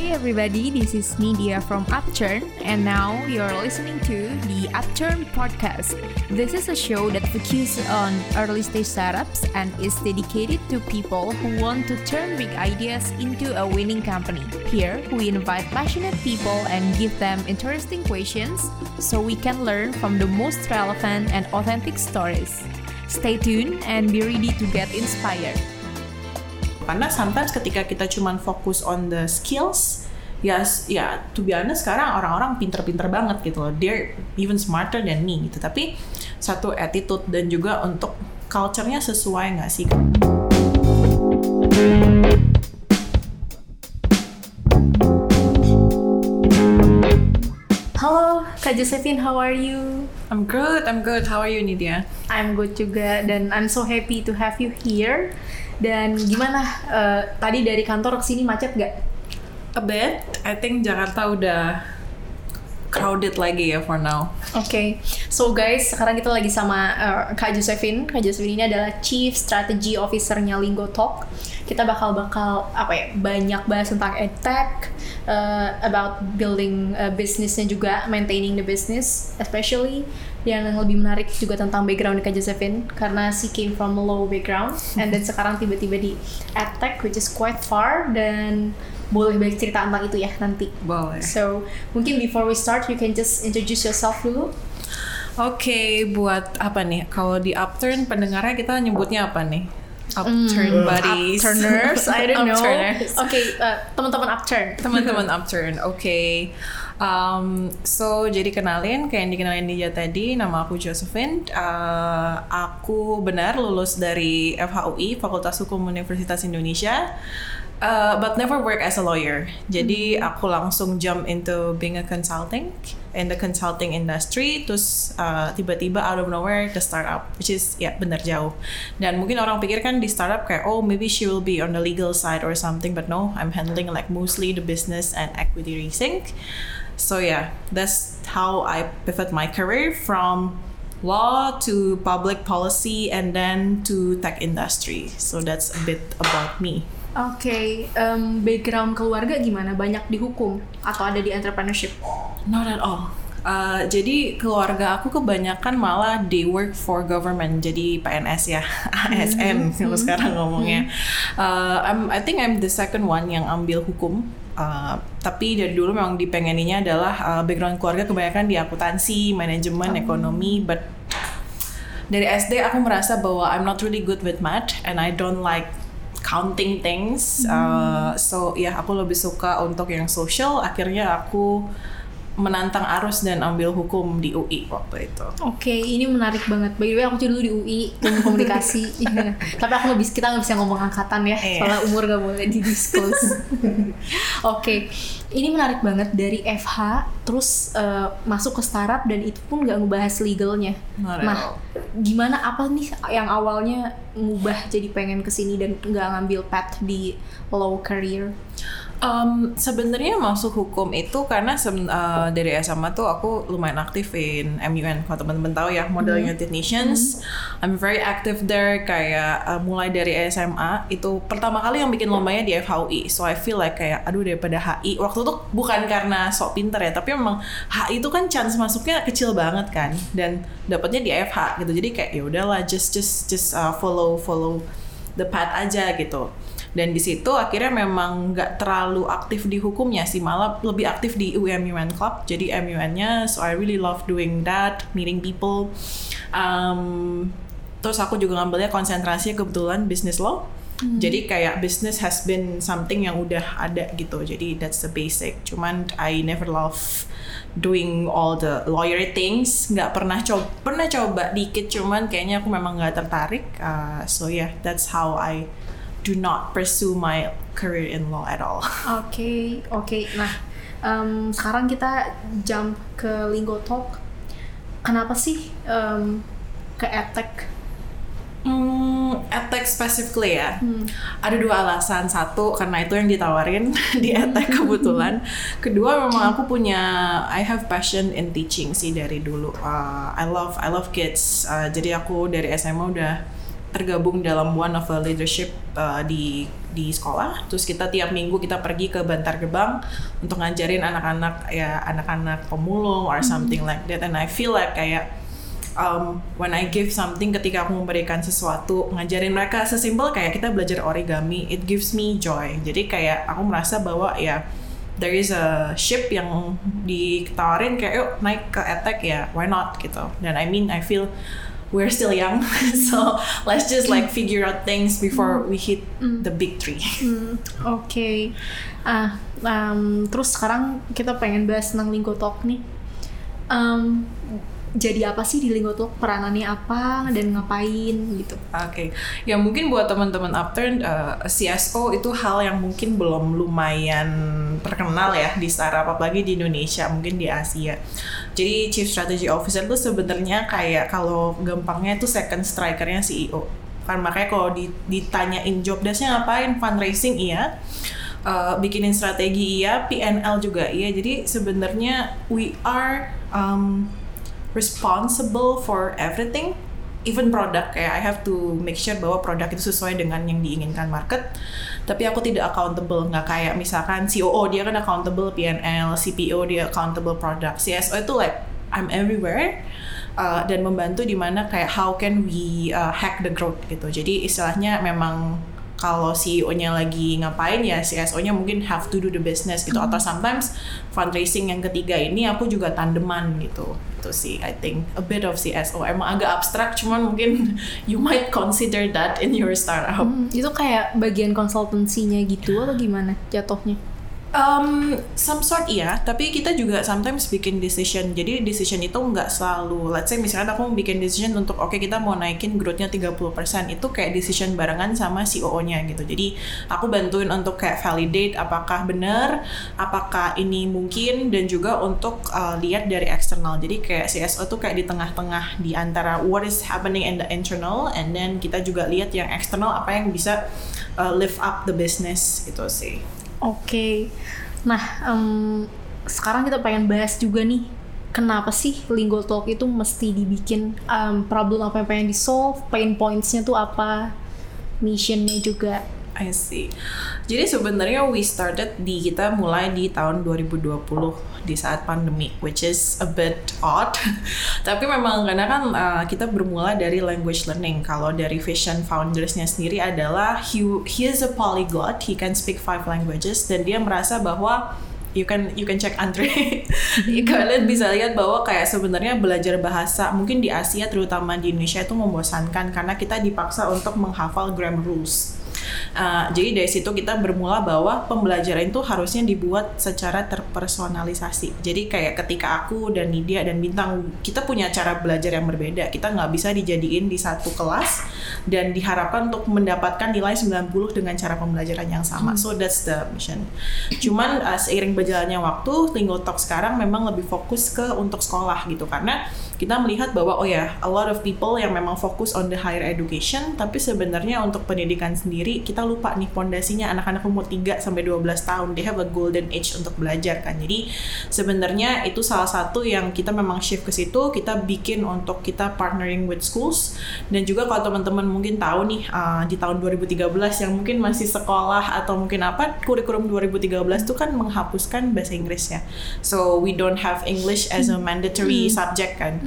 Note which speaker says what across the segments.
Speaker 1: Hey everybody, this is Nidia from Upturn, and now you're listening to the Upturn podcast. This is a show that focuses on early stage startups and is dedicated to people who want to turn big ideas into a winning company. Here, we invite passionate people and give them interesting questions so we can learn from the most relevant and authentic stories. Stay tuned and be ready to get inspired.
Speaker 2: Karena sometimes ketika kita cuman fokus on the skills ya s- ya to be honest sekarang orang-orang pinter-pinter banget gitu loh. They're even smarter than me gitu. Tapi satu attitude dan juga untuk culture-nya sesuai nggak sih?
Speaker 1: Halo, Kak Josephine, how are you?
Speaker 2: I'm good I'm good. How are you Nidia
Speaker 1: I'm good juga dan I'm so happy to have you here. Dan gimana eh, tadi dari kantor ke sini macet gak?
Speaker 2: a bit I think Jakarta udah crowded lagi ya for now
Speaker 1: Oke, so guys, sekarang kita lagi sama eh, Kak Josephine. Kak Josephine ini adalah Chief Strategy Officer-nya Lingo Talk. Kita bakal bakal apa ya banyak bahas tentang edtech, eh, about building eh, businessnya juga, maintaining the business, especially yang lebih menarik juga tentang background Kak Josephine karena she came from a low background and then sekarang tiba-tiba di edtech which is quite far dan boleh banyak cerita tentang itu ya nanti.
Speaker 2: boleh
Speaker 1: So, mungkin before we start, you can just introduce yourself dulu.
Speaker 2: Oke, buat apa nih? Kalau di Upturn pendengarnya kita nyebutnya apa nih? Upturn buddies.
Speaker 1: Upturners, I don't know. Oke,
Speaker 2: Upturners.
Speaker 1: uh, teman-teman Upturn.
Speaker 2: Teman-teman Upturn, oke. Um, so jadi kenalin, kayak yang dikenalin dia tadi, nama aku Josephine. Uh, aku benar lulus dari FHUI, Fakultas Hukum Universitas Indonesia. Uh, but never work as a lawyer. Jadi aku langsung jump into being a consulting in the consulting industry. Terus uh, tiba-tiba out of nowhere ke startup, which is ya benar jauh. Dan mungkin orang pikir kan di startup kayak oh maybe she will be on the legal side or something, but no, I'm handling like mostly the business and equity raising. So yeah, that's how I pivot my career from law to public policy and then to tech industry. So that's a bit about me.
Speaker 1: Oke, em, background keluarga gimana? Banyak di hukum atau ada di entrepreneurship?
Speaker 2: Not at all. Uh, jadi keluarga aku kebanyakan malah they work for government jadi PNS ya ASN kalau sekarang ngomongnya. Uh, I'm, I think I'm the second one yang ambil hukum. Uh, tapi dari dulu memang dipengeninya adalah uh, background keluarga kebanyakan di akuntansi, manajemen, ekonomi, but dari SD aku merasa bahwa I'm not really good with math and I don't like counting things. Uh, so ya aku lebih suka untuk yang social. Akhirnya aku menantang arus dan ambil hukum di UI waktu itu.
Speaker 1: Oke, ini menarik banget. By the way, aku juga dulu di UI, ilmu komunikasi. Tapi aku nggak bisa, kita nggak bisa ngomong angkatan ya,
Speaker 2: Iya.
Speaker 1: soalnya umur nggak boleh di disclose. Oke, ini menarik banget dari FH, terus eh, masuk ke startup dan itu pun nggak ngebahas legalnya.
Speaker 2: Not
Speaker 1: Nah, gimana apa nih yang awalnya ngubah jadi pengen ke sini dan nggak ngambil path di law career?
Speaker 2: Um, sebenarnya masuk hukum itu karena uh, dari SMA tuh aku lumayan aktif in MUN kalau teman-teman tahu ya Model United Nations I'm very active there. Kayak uh, mulai dari SMA itu pertama kali yang bikin lombanya di FHUI so I feel like kayak aduh daripada HI waktu itu bukan karena sok pinter ya tapi memang HI itu kan chance masuknya kecil banget kan. Dan dapatnya di FH gitu. Jadi kayak ya udahlah just just just uh, follow follow the path aja gitu dan di situ akhirnya memang nggak terlalu aktif di hukumnya sih malah lebih aktif di UMUN Club. Jadi MUN-nya so I really love doing that meeting people. Um, terus aku juga ngambilnya konsentrasi kebetulan business law. Jadi kayak business has been something yang udah ada gitu. Jadi that's the basic. Cuman I never love doing all the lawyer things. Nggak pernah coba pernah coba dikit cuman kayaknya aku memang nggak tertarik. Uh, so yeah that's how I do not pursue my career in law at all.
Speaker 1: Oke, oke. Nah, em, sekarang kita jump ke Lingo Talk. Kenapa sih em, ke edtech?
Speaker 2: Hmm, edtech specifically ya. Ada dua alasan. Satu karena itu yang ditawarin di edtech kebetulan. Kedua memang aku punya I have passion in teaching sih dari dulu. Uh, I love I love kids. Uh, jadi aku dari SMA udah tergabung dalam one of the leadership uh, di di sekolah. Terus kita tiap minggu kita pergi ke Bantar Gebang untuk ngajarin anak-anak ya anak-anak pemulung or something like that. And I feel like kayak um, when I give something ketika aku memberikan sesuatu ngajarin mereka sesimpel kayak kita belajar origami it gives me joy. Jadi kayak aku merasa bahwa ya there is a ship yang ditawarin kayak yuk naik ke attack ya why not? gitu. Dan I mean I feel we're still young so let's just like figure out things before we hit the big three
Speaker 1: Hmm, Oke. Ah, um, terus sekarang kita pengen bahas tentang Linggo Talk nih. Um, jadi apa sih di Linggo Talk? Peranannya apa dan ngapain gitu?
Speaker 2: Oke, ya mungkin buat teman-teman Upturn uh, CSO itu hal yang mungkin belum lumayan terkenal ya di startup apalagi di Indonesia, mungkin di Asia. Jadi Chief Strategy Officer itu sebenarnya kayak kalau gampangnya itu second strikernya CEO. Kan makanya kalau di- ditanyain job desk-nya ngapain, fundraising iya, uh, bikinin strategi iya, PNL juga iya. Jadi sebenarnya we are um, responsible for everything even produk kayak I have to make sure bahwa produk itu sesuai dengan yang diinginkan market. Tapi aku tidak accountable. Nggak kayak misalkan COO dia kan accountable PNL CPO dia accountable product. CSO itu like I'm everywhere uh, dan membantu di mana kayak how can we uh, hack the growth gitu. Jadi istilahnya memang kalau CEO-nya lagi ngapain ya CSO-nya mungkin have to do the business gitu. Atau sometimes fundraising yang ketiga ini aku juga tandeman gitu. Itu sih I think a bit of CSO emang agak abstrak cuman mungkin you might consider that in your startup.
Speaker 1: Hmm, itu kayak bagian konsultansinya gitu atau gimana jatuhnya?
Speaker 2: Um, some sort iya, tapi kita juga sometimes bikin decision. Jadi decision itu nggak selalu, let's say misalkan aku bikin decision untuk oke kita mau naikin growth-nya 30%, itu kayak decision barengan sama CEO-nya gitu. Jadi aku bantuin untuk kayak validate apakah benar, apakah ini mungkin dan juga untuk uh, lihat dari eksternal. Jadi kayak CSO tuh kayak di tengah-tengah di antara what is happening in the internal and then kita juga lihat yang eksternal apa yang bisa uh, lift up the business itu sih.
Speaker 1: Oke. Nah, em, sekarang kita pengen bahas juga nih, kenapa sih Linggo Talk itu mesti dibikin em, problem apa yang pengen di solve, pain points-nya tuh apa, missionnya juga.
Speaker 2: I see. Jadi sebenarnya we started di kita mulai di tahun 2020 di saat pandemi, which is a bit odd. Tapi memang karena kan uh, kita bermula dari language learning. Kalau dari Vision foundersnya sendiri adalah he, he is a polyglot, he can speak five languages dan dia merasa bahwa you can you can check Andre. Kalian bisa lihat bahwa kayak sebenarnya belajar bahasa mungkin di Asia terutama di Indonesia itu membosankan karena kita dipaksa untuk menghafal grammar rules. Uh, jadi dari situ kita bermula bahwa pembelajaran itu harusnya dibuat secara terpersonalisasi. Jadi kayak ketika aku dan Nidia dan Bintang kita punya cara belajar yang berbeda. Kita nggak bisa dijadiin di satu kelas dan diharapkan untuk mendapatkan nilai 90 dengan cara pembelajaran yang sama. So that's the mission. Cuman uh, seiring berjalannya waktu, Linggo Talk sekarang memang lebih fokus ke untuk sekolah gitu karena kita melihat bahwa oh ya a lot of people yang memang fokus on the higher education tapi sebenarnya untuk pendidikan sendiri kita lupa nih pondasinya anak-anak umur 3 sampai 12 tahun. They have a golden age untuk belajar kan? Jadi sebenarnya itu salah satu yang kita memang shift ke situ. Kita bikin untuk kita partnering with schools. Dan juga kalau teman-teman mungkin tahu nih uh, di tahun 2013 yang mungkin masih sekolah atau mungkin apa kurikulum 2013 itu kan menghapuskan bahasa Inggris ya so we don't have English as a mandatory subject kan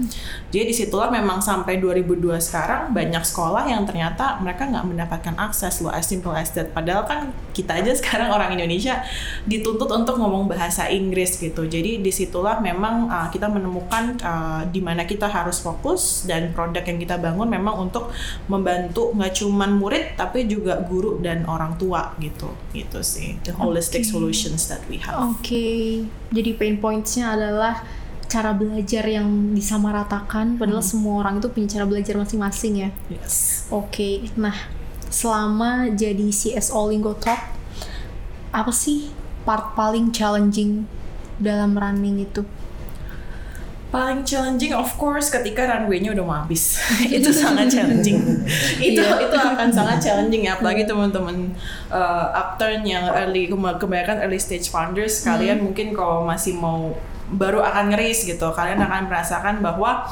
Speaker 2: jadi di situlah memang sampai 2002 sekarang banyak sekolah yang ternyata mereka nggak mendapatkan akses loh as simple as that. Padahal kan kita aja sekarang orang Indonesia dituntut untuk ngomong bahasa Inggris gitu. Jadi di situlah memang uh, kita menemukan uh, di mana kita harus fokus dan produk yang kita bangun memang untuk membantu nggak cuman murid tapi juga guru dan orang tua gitu. Gitu sih the holistic
Speaker 1: Oke.
Speaker 2: solutions that we have.
Speaker 1: Oke, jadi pain points-nya adalah cara belajar yang disamaratakan, padahal semua orang itu punya cara belajar masing-masing ya.
Speaker 2: Yes.
Speaker 1: Oke, nah selama jadi CSO Linggo Talk, apa sih part paling challenging dalam running itu?
Speaker 2: paling challenging of course ketika runway-nya udah mau habis itu sangat challenging itu
Speaker 1: Iya.
Speaker 2: itu akan sangat challenging ya apalagi teman-teman uh, upturn yang early kebanyakan early stage founders kalian mungkin kalau masih mau baru akan ngeris gitu. Kalian akan merasakan bahwa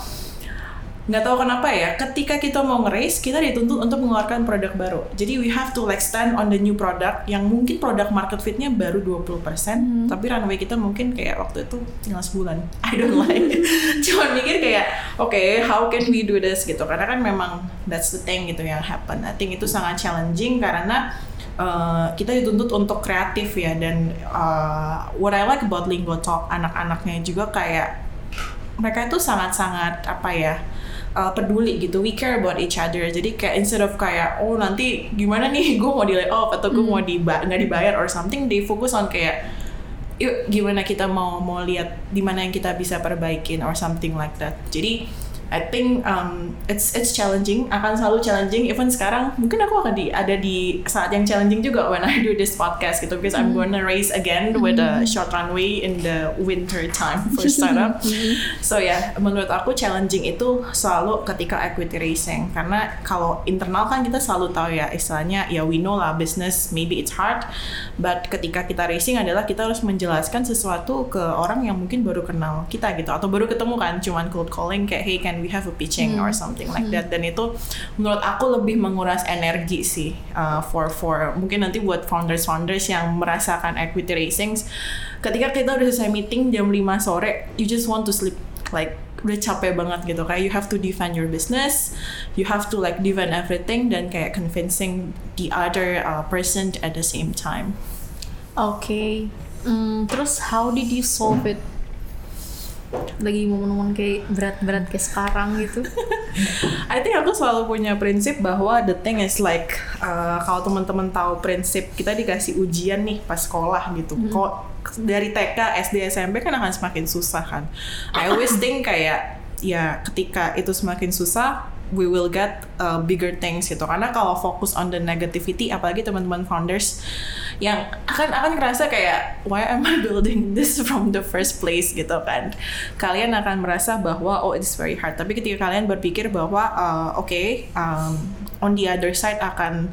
Speaker 2: nggak tahu kenapa ya ketika kita mau nge-raise kita dituntut untuk mengeluarkan produk baru. Jadi we have to like stand on the new product yang mungkin produk market fitnya baru 20% hmm. tapi runway kita mungkin kayak waktu itu tinggal sebulan. I don't like. Cuman mikir kayak oke okay, how can we do this gitu? Karena kan memang that's the thing gitu yang happen. I think itu sangat challenging karena Uh, kita dituntut untuk kreatif ya dan uh, what I like about Lingo Talk anak-anaknya juga kayak mereka itu sangat-sangat apa ya uh, peduli gitu. We care about each other. Jadi kayak instead of kayak oh nanti gimana nih gue mau di lay off atau gue mm. mau diba nggak dibayar or something they focus on kayak yuk gimana kita mau mau lihat di mana yang kita bisa perbaikin or something like that. Jadi I think um, it's it's challenging akan selalu challenging even sekarang mungkin aku akan di ada di saat yang challenging juga when I do this podcast gitu because mm. I'm gonna race again mm. with a short runway in the winter time for startup mm. so ya yeah, menurut aku challenging itu selalu ketika equity racing karena kalau internal kan kita selalu tahu ya istilahnya ya we know lah business maybe it's hard but ketika kita racing adalah kita harus menjelaskan sesuatu ke orang yang mungkin baru kenal kita gitu atau baru ketemu kan cuman cold calling kayak hey can we have a pitching hmm. or something like hmm. that dan itu menurut aku lebih menguras energi sih uh, for for mungkin nanti buat founders founders yang merasakan equity racing ketika kita udah selesai meeting jam 5 sore you just want to sleep like udah capek banget gitu kayak you have to defend your business you have to like defend everything dan kayak convincing the other uh, person at the same time
Speaker 1: oke okay. mm, terus how did you solve it lagi momen-momen kayak berat-berat kayak sekarang gitu.
Speaker 2: I think aku selalu punya prinsip bahwa the thing is like uh, kalau teman-teman tahu prinsip kita dikasih ujian nih pas sekolah gitu. Mm -hmm. Kok dari TK, SD, SMP kan akan semakin susah kan. I always think kayak ya ketika itu semakin susah we will get uh, bigger things gitu. Karena kalau fokus on the negativity apalagi teman-teman founders yang akan akan ngerasa kayak why am I building this from the first place? gitu kan. Kalian akan merasa bahwa oh it's very hard. Tapi ketika kalian berpikir bahwa uh, oke okay, um, on the other side akan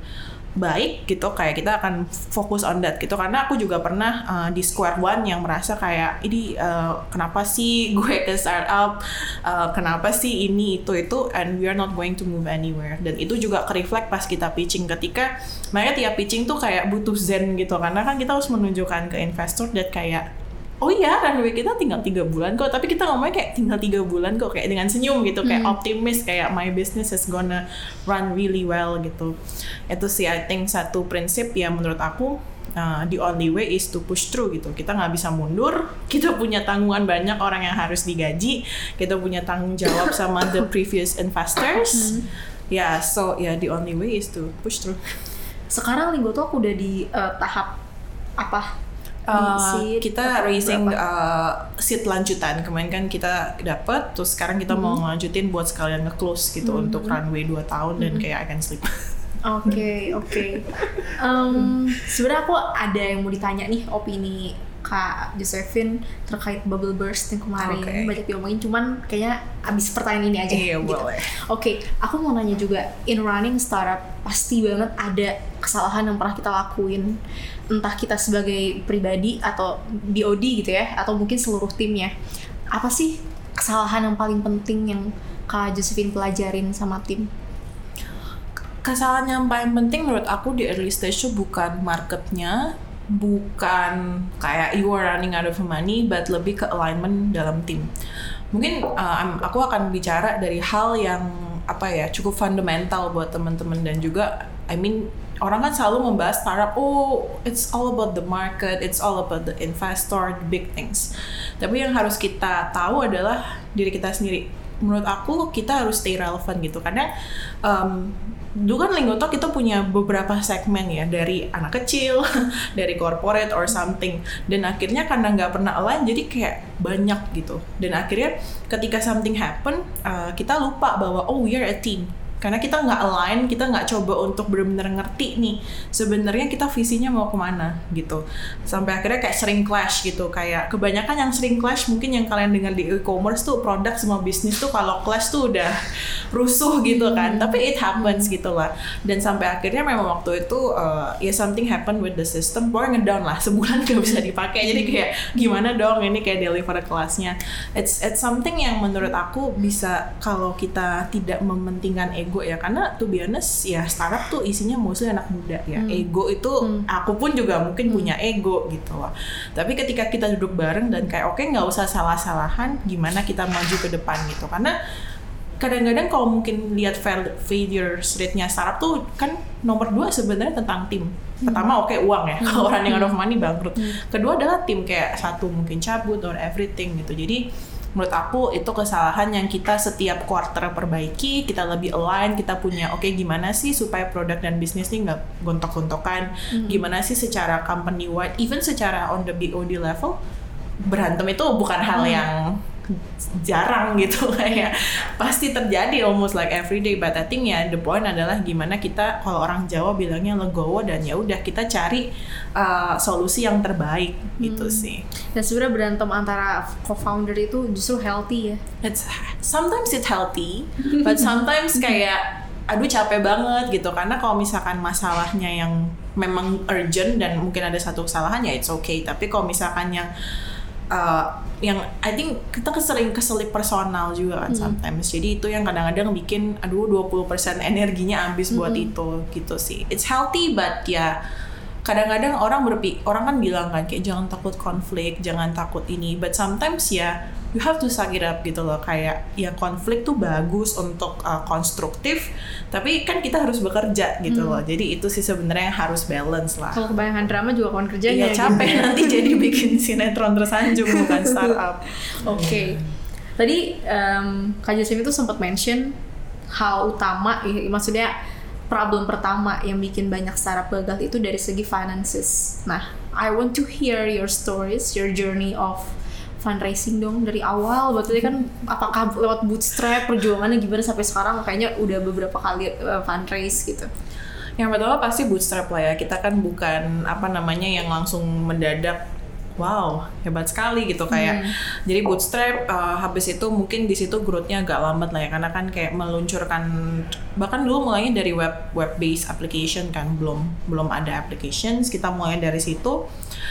Speaker 2: baik gitu kayak kita akan fokus on that gitu. Karena aku juga pernah uh, di Square One yang merasa kayak ini uh, kenapa sih gue ke startup? Uh, kenapa sih ini itu itu and we are not going to move anywhere. Dan itu juga ke reflect pas kita pitching. Ketika mereka tiap pitching tuh kayak butuh zen gitu. Karena kan kita harus menunjukkan ke investor dan kayak oh iya runway kita tinggal tiga bulan kok. Tapi kita ngomongnya kayak tinggal tiga bulan kok kayak dengan senyum gitu kayak hmm. optimis kayak my business is gonna run really well gitu. Itu sih I think satu prinsip yang menurut aku uh, the only way is to push through gitu. Kita nggak bisa mundur kita punya tanggungan banyak orang yang harus digaji kita punya tanggung jawab sama the previous investors. Ya yeah, so ya yeah, the only way is to push through.
Speaker 1: Sekarang Linggo tuh aku udah di uh, tahap apa
Speaker 2: Uh, kita racing uh, seat lanjutan kemarin kan kita dapat terus sekarang kita mm -hmm. mau lanjutin buat sekalian nge-close gitu mm -hmm. untuk runway 2 tahun mm -hmm. dan kayak I can sleep.
Speaker 1: Oke, okay, oke. Okay. Um, Sebenarnya aku ada yang mau ditanya nih opini Kak Josephine terkait bubble burst yang kemarin okay. banyak diomongin cuman kayaknya abis pertanyaan ini aja
Speaker 2: iya,
Speaker 1: gitu. Oke, okay, aku mau nanya juga in running startup pasti banget ada kesalahan yang pernah kita lakuin entah kita sebagai pribadi atau BOD gitu ya atau mungkin seluruh timnya apa sih kesalahan yang paling penting yang Kak Josephine pelajarin sama tim?
Speaker 2: Kesalahan yang paling penting menurut aku di early stage itu bukan marketnya, bukan kayak you are running out of money, but lebih ke alignment dalam tim. Mungkin uh, aku akan bicara dari hal yang apa ya cukup fundamental buat teman-teman dan juga I mean orang kan selalu membahas startup oh it's all about the market it's all about the investor the big things. Tapi yang harus kita tahu adalah diri kita sendiri. Menurut aku kita harus stay relevant gitu. Karena um, dulu kan Linggoto kita punya beberapa segmen ya dari anak kecil, dari corporate or something. Dan akhirnya karena nggak pernah align jadi kayak banyak gitu. Dan akhirnya ketika something happen uh, kita lupa bahwa oh we are a team karena kita nggak align kita nggak coba untuk benar-benar ngerti nih sebenarnya kita visinya mau ke mana gitu. Sampai akhirnya kayak sering clash gitu kayak kebanyakan yang sering clash mungkin yang kalian dengar di e-commerce tuh produk semua bisnis tuh kalau clash tuh udah rusuh gitu kan.
Speaker 1: Hmm.
Speaker 2: tapi it happens gitu lah. Dan sampai akhirnya memang waktu itu uh, ya something happen with the system gue ngedown lah. Sebulan gak bisa dipakai. Jadi kayak gimana dong ini kayak deliver kelasnya. It's it's something yang menurut aku bisa kalau kita tidak mementingkan ego ya karena to be honest ya startup tuh isinya mostly anak muda ya
Speaker 1: Hmm.
Speaker 2: ego itu
Speaker 1: Hmm.
Speaker 2: aku pun juga mungkin punya ego gitu loh tapi ketika kita duduk bareng dan kayak oke nggak usah salah-salahan gimana kita maju ke depan gitu karena kadang-kadang kalau mungkin lihat fail- failure rate-nya startup tuh kan nomor dua sebenarnya tentang tim. Pertama oke uang ya, kalau running out of money bangkrut. Kedua adalah tim kayak satu mungkin cabut or everything gitu. Jadi menurut aku itu kesalahan yang kita setiap quarter perbaiki, kita lebih align, kita punya oke gimana sih supaya produk dan bisnis ini nggak gontok-gontokan, gimana sih secara company wide, even secara on the BOD level berantem itu bukan hal yang jarang gitu. Kayak pasti terjadi almost like every day. But I think ya the point adalah gimana kita kalau orang Jawa bilangnya legowo dan ya udah kita cari uh, solusi yang terbaik gitu sih.
Speaker 1: Dan sebenarnya berantem antara co-founder itu justru healthy ya.
Speaker 2: it's sometimes it's healthy but sometimes kayak aduh capek banget gitu. Karena kalau misalkan masalahnya yang memang urgent dan mungkin ada satu kesalahan ya it's okay. Tapi kalau misalkan yang uh, yang I think kita kesering keselip personal juga kan sometimes. Jadi itu yang kadang-kadang bikin aduh 20% energinya habis buat itu gitu sih. It's healthy but ya kadang-kadang orang berpi orang kan bilang kan kayak jangan takut konflik jangan takut ini but sometimes ya you have to suck it up gitu loh kayak ya konflik tuh bagus untuk uh, konstruktif tapi kan kita harus bekerja gitu loh jadi itu sih sebenarnya yang harus balance lah
Speaker 1: Kalau kebanyakan drama juga kawan kerjanya.
Speaker 2: Iya capek
Speaker 1: gitu.
Speaker 2: nanti jadi bikin sinetron tersanjung bukan startup.
Speaker 1: Oke. Tadi em, Kak Jasim itu sempat mention hal utama, ya, maksudnya problem pertama yang bikin banyak startup gagal itu dari segi finances. Nah, I want to hear your stories, your journey of fundraising dong dari awal. Berarti kan apakah lewat bootstrap perjuangannya gimana sampai sekarang? Kayaknya udah beberapa kali eh, fundraise gitu.
Speaker 2: Yang pertama pasti bootstrap lah ya. Kita kan bukan apa namanya yang langsung mendadak wow hebat sekali gitu kayak jadi bootstrap uh, habis itu mungkin di situ growth-nya agak lambat lah ya karena kan kayak meluncurkan bahkan dulu mulainya dari web web based application kan belum belum ada applications kita mulai dari situ.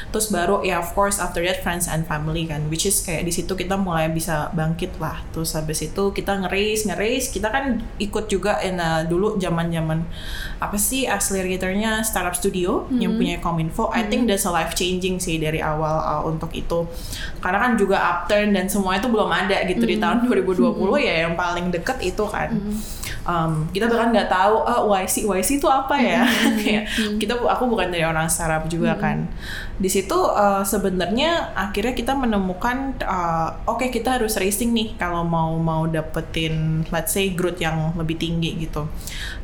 Speaker 2: Terus baru ya of course after that friends and family kan which is kayak di situ kita mulai bisa bangkit lah. Terus habis itu kita ngeris ngeris kita kan ikut juga in uh, dulu zaman zaman apa sih acceleratornya startup studio yang punya kominfo I think that's a life changing sih dari awal uh, untuk itu. Karena kan juga upturn dan semua itu belum ada gitu di tahun 2020 ya yang paling deket itu kan. Um, kita bahkan nggak tahu ah YC YC itu apa ya? Kayak kita aku bukan dari orang startup juga kan di situ uh, sebenarnya akhirnya kita menemukan uh, oke kita harus racing nih kalau mau mau dapetin let's say growth yang lebih tinggi gitu.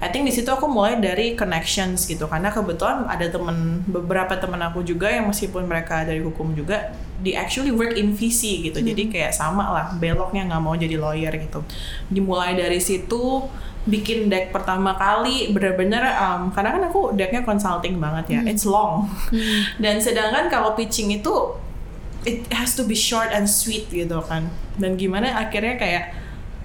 Speaker 2: I think di situ aku mulai dari connections gitu karena kebetulan ada temen beberapa temen aku juga yang meskipun mereka dari hukum juga di actually work in VC gitu. Jadi kayak sama lah beloknya nggak mau jadi lawyer gitu. Dimulai dari situ bikin deck pertama kali bener-bener um, karena kan aku decknya consulting banget ya it's long dan sedangkan kalau pitching itu it has to be short and sweet gitu kan dan gimana akhirnya kayak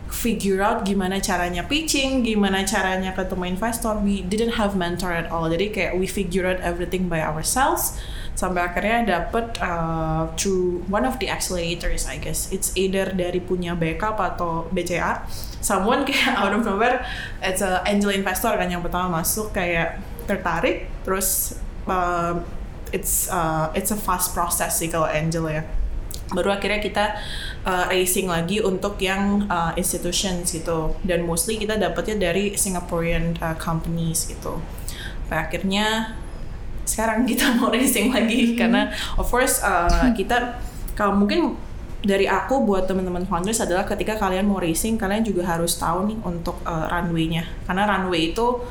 Speaker 2: figure out gimana caranya pitching, gimana caranya ketemu investor. We didn't have mentor at all. Jadi kayak we figure out everything by ourselves sampai akhirnya dapet uh, through one of the accelerators I guess. It's either dari punya backup atau BCA. Someone kayak out of nowhere, it's a angel investor kan yang pertama masuk kayak tertarik, terus uh, it's uh, it's a fast process sih kalau angel ya baru akhirnya kita uh, racing lagi untuk yang uh, institutions gitu dan mostly kita dapetnya dari Singaporean uh, companies gitu akhirnya sekarang kita mau racing lagi. Karena of course uh, kita kalau mungkin dari aku buat teman-teman founders adalah ketika kalian mau racing kalian juga harus tahu nih untuk uh, runway-nya. Karena runway itu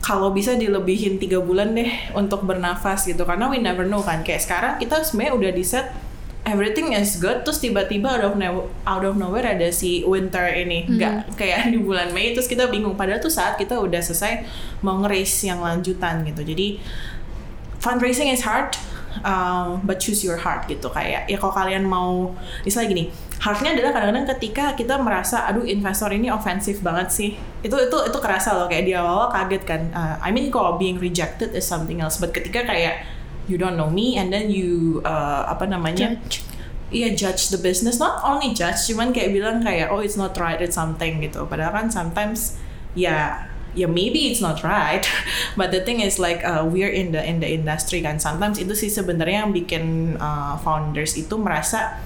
Speaker 2: kalau bisa dilebihin tiga bulan deh untuk bernafas gitu. Karena we never know kan. Kayak sekarang kita sebenarnya udah di set everything is good terus tiba-tiba out of no- out of nowhere ada si winter ini. Nggak kayak di bulan Mei terus kita bingung. Padahal tuh saat kita udah selesai mau nge-race yang lanjutan gitu. Jadi fundraising is hard um, but choose your heart gitu. Kayak ya kalau kalian mau misalnya gini heartnya adalah kadang-kadang ketika kita merasa aduh investor ini ofensif banget sih. Itu itu itu kerasa loh kayak di awal kaget kan. Uh, I mean kalau being rejected is something else but ketika kayak you don't know me and then you uh, apa namanya?
Speaker 1: Judge.
Speaker 2: Iya judge the business, not only judge, cuman kayak bilang kayak oh it's not right, it's something gitu. Padahal kan sometimes ya ya maybe it's not right, but the thing is like uh, we're in the in the industry kan. Sometimes itu sih sebenarnya yang bikin uh, founders itu merasa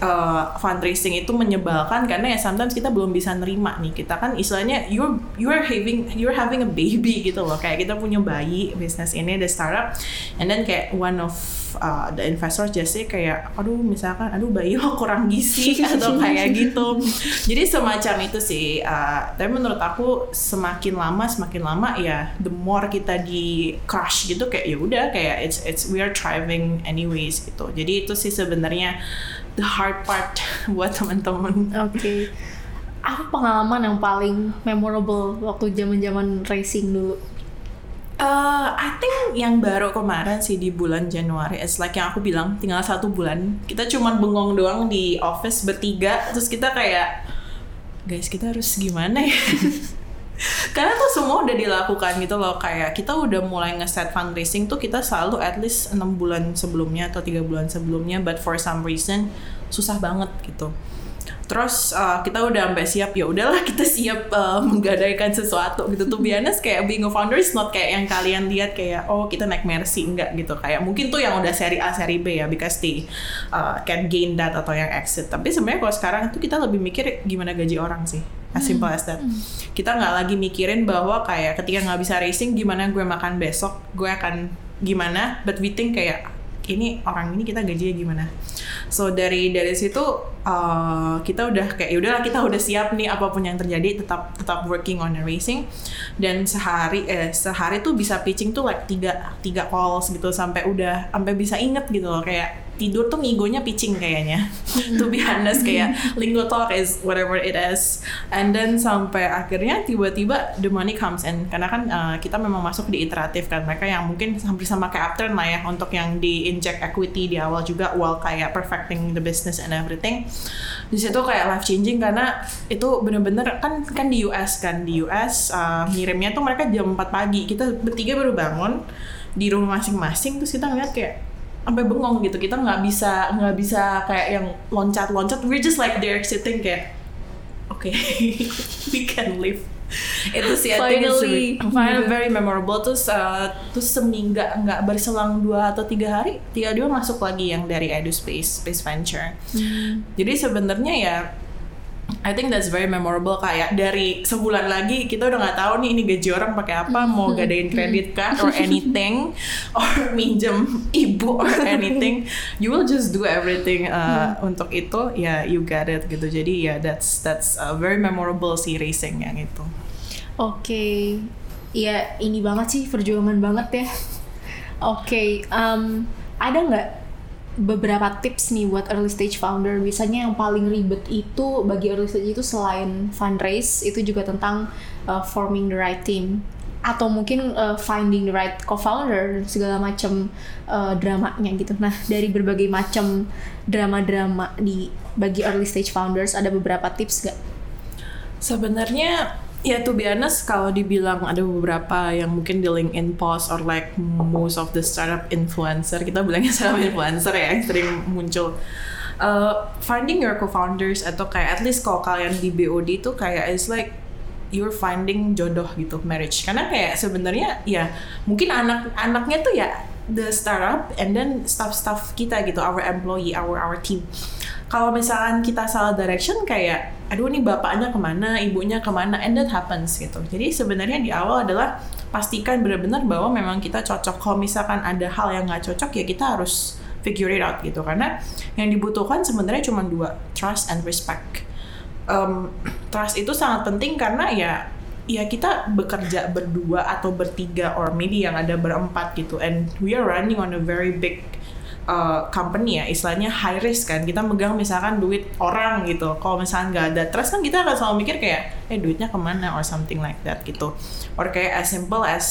Speaker 2: uh, fundraising itu menyebalkan karena ya sometimes kita belum bisa nerima nih. Kita kan istilahnya you're you're having you're having a baby gitu loh. Kayak kita punya bayi bisnis ini the startup and then kayak one of uh, the investors just say kayak aduh misalkan aduh bayi lo kurang gizi atau kayak gitu. Jadi semacam itu sih uh, tapi menurut aku semakin lama semakin lama ya the more kita di crush gitu kayak ya udah kayak it's it's we are thriving anyways gitu. Jadi itu sih sebenarnya the hard part buat teman-teman
Speaker 1: Oke. Apa pengalaman yang paling memorable waktu zaman-zaman racing dulu?
Speaker 2: Uh, I think yang baru kemarin sih di bulan Januari, it's like yang aku bilang tinggal satu bulan. Kita cuman bengong doang di office bertiga, terus kita kayak, guys kita harus gimana ya? Karena tuh semua udah dilakukan gitu loh, kayak kita udah mulai nge-set fundraising tuh kita selalu at least 6 bulan sebelumnya atau tiga bulan sebelumnya, but for some reason susah banget gitu. Terus uh, kita udah sampai siap ya udahlah kita siap uh, menggadaikan sesuatu gitu. Tuh biasanya kayak being a founder is not kayak yang kalian lihat kayak oh kita naik Mercy enggak gitu. Kayak mungkin tuh yang udah seri A seri B ya because they uh, can gain that atau yang exit. Tapi sebenarnya kalau sekarang itu kita lebih mikir gimana gaji orang sih as simple as that. Kita nggak lagi mikirin bahwa kayak ketika nggak bisa racing gimana gue makan besok gue akan gimana but we think kayak ini orang ini kita gajinya gimana? So dari dari situ uh, kita udah kayak yaudahlah kita udah siap nih apa pun yang terjadi tetap tetap working on the racing. Dan sehari eh sehari tuh bisa pitching tuh like tiga tiga calls gitu sampai udah sampai bisa inget gitu loh kayak tidur tuh ngigonya pitching kayaknya. To be honest kayak lingo talk is whatever it is. And then sampai akhirnya tiba-tiba the money comes in. Karena kan uh, kita memang masuk di iteratif kan. Mereka yang mungkin hampir sama kayak upturn lah ya untuk yang di inject equity di awal juga while kayak perfecting the business and everything. Di situ kayak life changing karena itu bener-bener kan kan di US kan. Di US uh, ngirimnya tuh mereka jam 4 pagi. Kita bertiga baru bangun di rumah masing-masing terus kita ngeliat kayak sampai bengong gitu. Kita nggak bisa nggak bisa kayak yang loncat-loncat. We're just like there sitting kayak oke we can live. Itu sih
Speaker 1: Finally.
Speaker 2: very, very memorable. Terus uh, terus seminggu nggak berselang dua atau tiga hari tiga dua masuk lagi yang dari Edu Space Space Venture. Jadi sebenarnya ya I think that's very memorable kayak dari sebulan lagi kita udah nggak tahu nih ini gaji orang pakai apa mau gadain kredit card or anything or minjem ibu or anything. You will just do everything uh, untuk itu ya you got it gitu. Jadi ya that's that's a very memorable sih racing yang itu.
Speaker 1: Oke, ya ini banget sih perjuangan banget ya. Oke, em, ada nggak beberapa tips nih buat early stage founder? Biasanya yang paling ribet itu bagi early stage itu selain fundraise itu juga tentang uh, forming the right team atau mungkin uh, finding the right co-founder segala macam uh, dramanya gitu. Nah dari berbagai macam drama-drama di bagi early stage founders ada beberapa tips nggak?
Speaker 2: Sebenarnya ya to be honest kalau dibilang ada beberapa yang mungkin di LinkedIn post or like most of the startup influencer kita bilangnya startup influencer ya yang sering muncul. Uh, finding your co-founders atau kayak at least kalau kalian di BOD itu kayak it's like you're finding jodoh gitu marriage. Karena kayak sebenarnya ya mungkin anak anaknya tuh ya the startup and then staff-staff kita gitu our employee our our team kalau misalkan kita salah direction kayak aduh nih bapaknya ke mana ibunya ke mana and that happens gitu. Jadi sebenarnya di awal adalah pastikan benar-benar bahwa memang kita cocok. Kalau misalkan ada hal yang nggak cocok ya kita harus figure it out gitu. Karena yang dibutuhkan sebenarnya cuma dua trust and respect. Um, trust itu sangat penting karena ya ya kita bekerja berdua atau bertiga or maybe yang ada berempat gitu. And we are running on a very big uh, company ya istilahnya high risk kan. Kita megang misalkan duit orang gitu. Kalau misalnya nggak ada trust kan kita akan selalu mikir kayak eh duitnya ke mana? or something like that gitu. Or kayak as simple as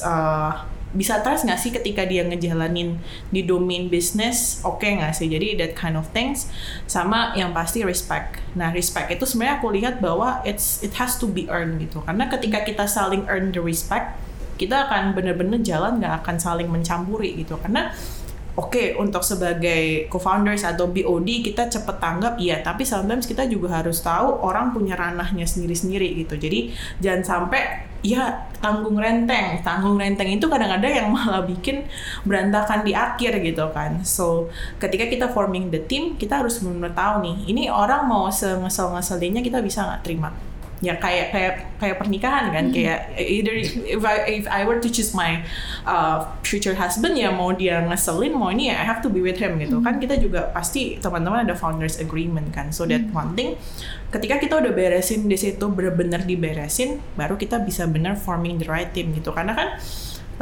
Speaker 2: uh, bisa trust nggak sih ketika dia ngejalanin di domain bisnis oke okay nggak sih? Jadi that kind of things. Sama yang pasti respect. Nah respect itu sebenarnya aku lihat bahwa it's it has to be earned gitu. Karena ketika kita saling earn the respect kita akan bener-bener jalan nggak akan saling mencampuri gitu. Karena oke okay, untuk sebagai co-founders atau BOD kita cepet tanggap iya. Tapi sometimes kita juga harus tahu orang punya ranahnya sendiri-sendiri gitu. Jadi jangan sampai ya tanggung renteng. Tanggung renteng itu kadang-kadang yang malah bikin berantakan di akhir gitu kan. So ketika kita forming the team kita harus benar-benar tahu nih ini orang mau sengesel-ngeselinnya kita bisa nggak terima ya kayak kayak kayak pernikahan kan hmm. kayak either if I if I were to choose my uh, future husband ya mau dia ngeselin mau ini ya I have to be with him gitu hmm. kan kita juga pasti teman-teman ada founders agreement kan so that hmm. one thing ketika kita udah beresin di situ bener-bener diberesin baru kita bisa bener forming the right team gitu karena kan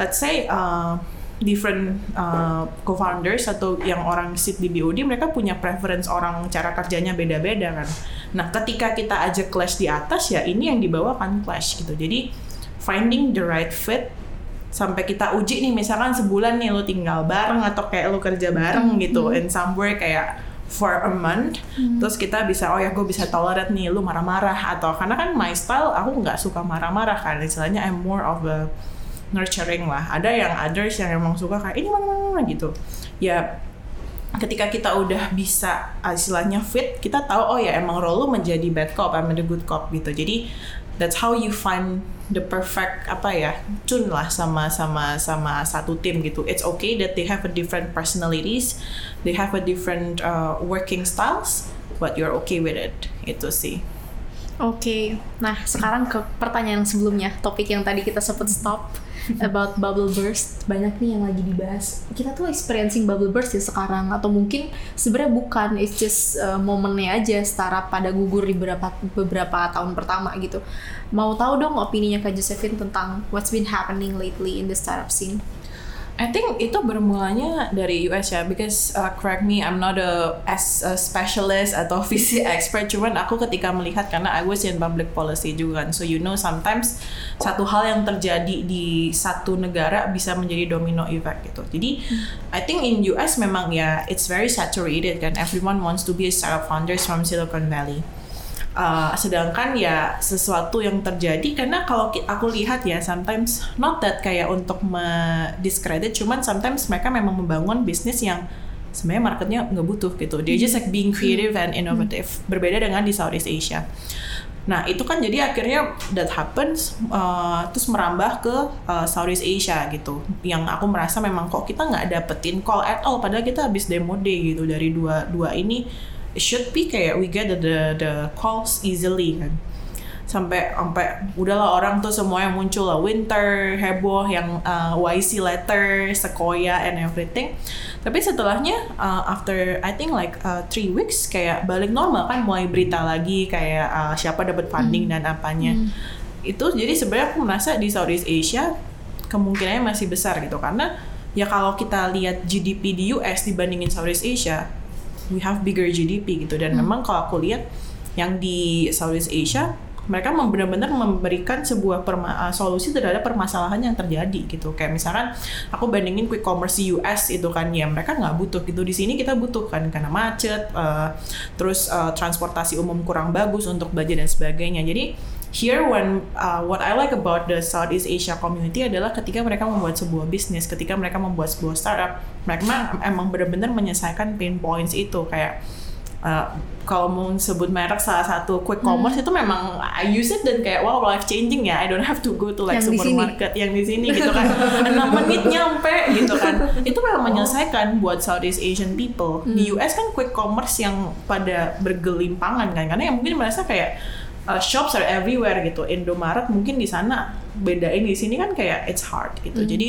Speaker 2: let's say uh, different uh, co-founders atau yang orang sit di BOD mereka punya preference orang cara kerjanya beda-beda kan. Nah, ketika kita aja clash di atas ya ini yang dibawa kan clash gitu. Jadi finding the right fit sampai kita uji nih misalkan sebulan nih lo tinggal bareng atau kayak lo kerja bareng hmm. gitu in somewhere kayak for a month hmm. terus kita bisa oh ya gue bisa tolerate nih lu marah-marah atau karena kan my style aku nggak suka marah-marah kan istilahnya I'm more of a nurturing lah ada yang others yang emang suka kayak ini mana mana, mana gitu ya ketika kita udah bisa istilahnya fit kita tahu oh ya emang role lu menjadi bad cop I'm the good cop gitu. Jadi that's how you find the perfect apa ya tune lah sama sama sama satu tim gitu. It's okay that they have a different personalities they have a different uh, working styles but you're okay with it. Itu sih.
Speaker 1: Oke, okay. nah sekarang ke pertanyaan sebelumnya, topik yang tadi kita sempat stop about bubble burst banyak nih yang lagi dibahas. Kita tuh experiencing bubble burst ya sekarang atau mungkin sebenarnya bukan it's just uh, momennya aja startup pada gugur di beberapa beberapa tahun pertama gitu. Mau tahu dong opininya kak Josephine tentang what's been happening lately in the startup scene
Speaker 2: I think itu bermulanya dari US ya, because uh, correct me, I'm not a as a specialist atau VC expert, cuman aku ketika melihat karena I was in public policy juga kan, so you know sometimes satu hal yang terjadi di satu negara bisa menjadi domino effect gitu. Jadi hmm. I think in US memang ya it's very saturated kan, everyone wants to be a startup founders from Silicon Valley. Uh, sedangkan ya sesuatu yang terjadi karena kalau aku lihat ya sometimes not that kayak untuk discredit cuman sometimes mereka memang membangun bisnis yang sebenarnya marketnya nggak butuh gitu. Dia just like being creative and innovative. Berbeda dengan di Southeast Asia. Nah itu kan jadi akhirnya that happens uh, terus merambah ke uh, Southeast Asia gitu. Yang aku merasa memang kok kita nggak dapetin call at all padahal kita habis demo day gitu dari dua dua ini it should be kayak we get the the, the calls easily kan. Sampai sampai udahlah orang tuh semua yang muncul lah. Winter heboh yang uh, YC letter Sequoia and everything. Tapi setelahnya uh, after I think like uh, three weeks kayak balik normal kan. Mulai berita lagi kayak uh, siapa dapat funding hmm. dan apanya. Hmm. itu jadi sebenarnya aku merasa di Southeast Asia kemungkinannya masih besar gitu. Karena ya kalau kita lihat GDP di US dibandingin Southeast Asia we have bigger GDP gitu. Dan hmm. memang kalau aku lihat yang di Southeast Asia mereka benar-benar memberikan sebuah perma- uh, solusi terhadap permasalahan yang terjadi gitu. Kayak misalkan aku bandingin quick commerce di US itu kan ya mereka nggak butuh gitu. Di sini kita butuh kan karena macet uh, terus uh, transportasi umum kurang bagus untuk belanja dan sebagainya. Jadi here when uh, what I like about the Southeast Asia community adalah ketika mereka membuat sebuah bisnis ketika mereka membuat sebuah startup mereka emang benar-benar menyelesaikan pain points itu kayak uh, kalau mau sebut merek salah satu quick commerce hmm. itu memang I use it dan kayak wow life changing ya. I don't have to go to like yang supermarket yang di sini gitu kan. Enam menit nyampe gitu kan. Itu memang menyelesaikan buat Southeast Asian people. Hmm. di US kan quick commerce yang pada bergelimpangan kan karena yang mungkin merasa kayak uh, shops are everywhere gitu. Indomaret mungkin di sana bedain di sini kan kayak it's hard gitu. Hmm. jadi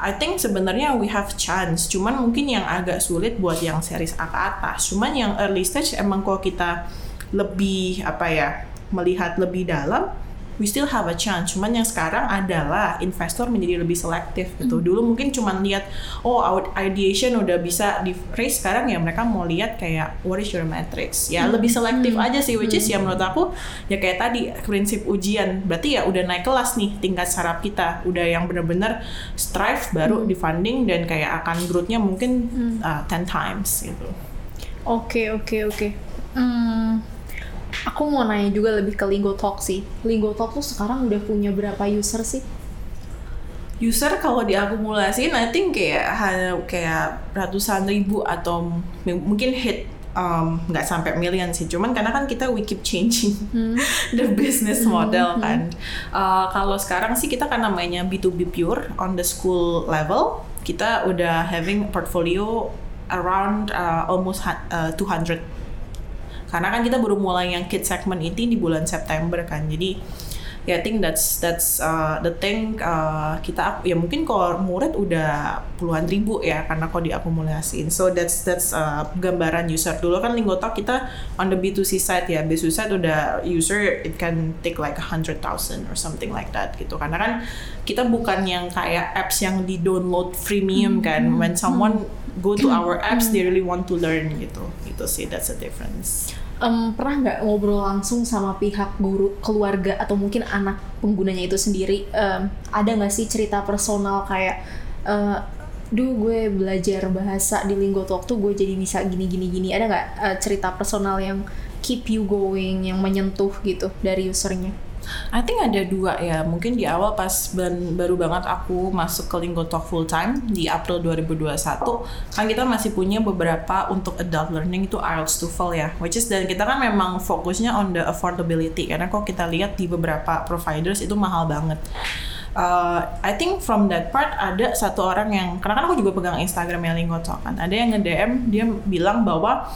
Speaker 2: I think sebenarnya we have chance, cuman mungkin yang agak sulit buat yang series A ke atas. Cuman yang early stage emang kalau kita lebih apa ya melihat lebih dalam, we still have a chance. Cuman yang sekarang adalah investor menjadi lebih selektif gitu. Dulu mungkin cuman lihat oh our ideation udah bisa di raise sekarang ya mereka mau lihat kayak what is your metrics ya lebih selektif aja sih which is ya menurut aku ya kayak tadi prinsip ujian. Berarti ya udah naik kelas nih tingkat saraf kita. Udah yang bener-bener strive baru di funding dan kayak akan growth-nya mungkin uh, 10 times gitu.
Speaker 1: Oke oke oke. Hmm, aku mau nanya juga lebih ke Lingo Talk sih. Lingo Talk tuh sekarang udah punya berapa user sih?
Speaker 2: user kalau diakumulasiin I think kayak kayak ratusan ribu atau mungkin hit um, nggak sampai million sih. Cuman karena kan kita we keep changing the business model kan. Uh, kalau sekarang sih kita kan namanya B2B pure on the school level. Kita udah having portfolio around uh, almost uh, 200 karena kan kita baru mulai yang kid segment itu di bulan September kan. Jadi ya I think that's that's uh, the thing uh, kita ya mungkin kalau murid udah puluhan ribu ya karena kok diakumulasiin. So that's that's uh, gambaran user. Dulu kan Lingotalk kita on the B2C side ya. B2C side udah user it can take like a hundred thousand or something like that gitu. Karena kan kita bukan yang kayak apps yang di download freemium kan. When someone go to our apps they really want to learn gitu. Gitu sih that's the difference
Speaker 1: Em, pernah nggak ngobrol langsung sama pihak guru, keluarga atau mungkin anak penggunanya itu sendiri? Em, ada nggak sih cerita personal kayak, eh, duh gue belajar bahasa di Lingo Talk tuh gue jadi bisa gini gini gini. Ada nggak eh, cerita personal yang keep you going, yang menyentuh gitu dari usernya?
Speaker 2: I think ada dua ya. Mungkin di awal pas ban- baru banget aku masuk ke Lingo Talk full time di April 2021, kan kita masih punya beberapa untuk adult learning itu IELTS TOEFL ya. Which is dan kita kan memang fokusnya on the affordability karena kok kita lihat di beberapa providers itu mahal banget. Uh, I think from that part ada satu orang yang karena kan aku juga pegang Instagramnya Lingo Talk kan. Ada yang nge-DM dia bilang bahwa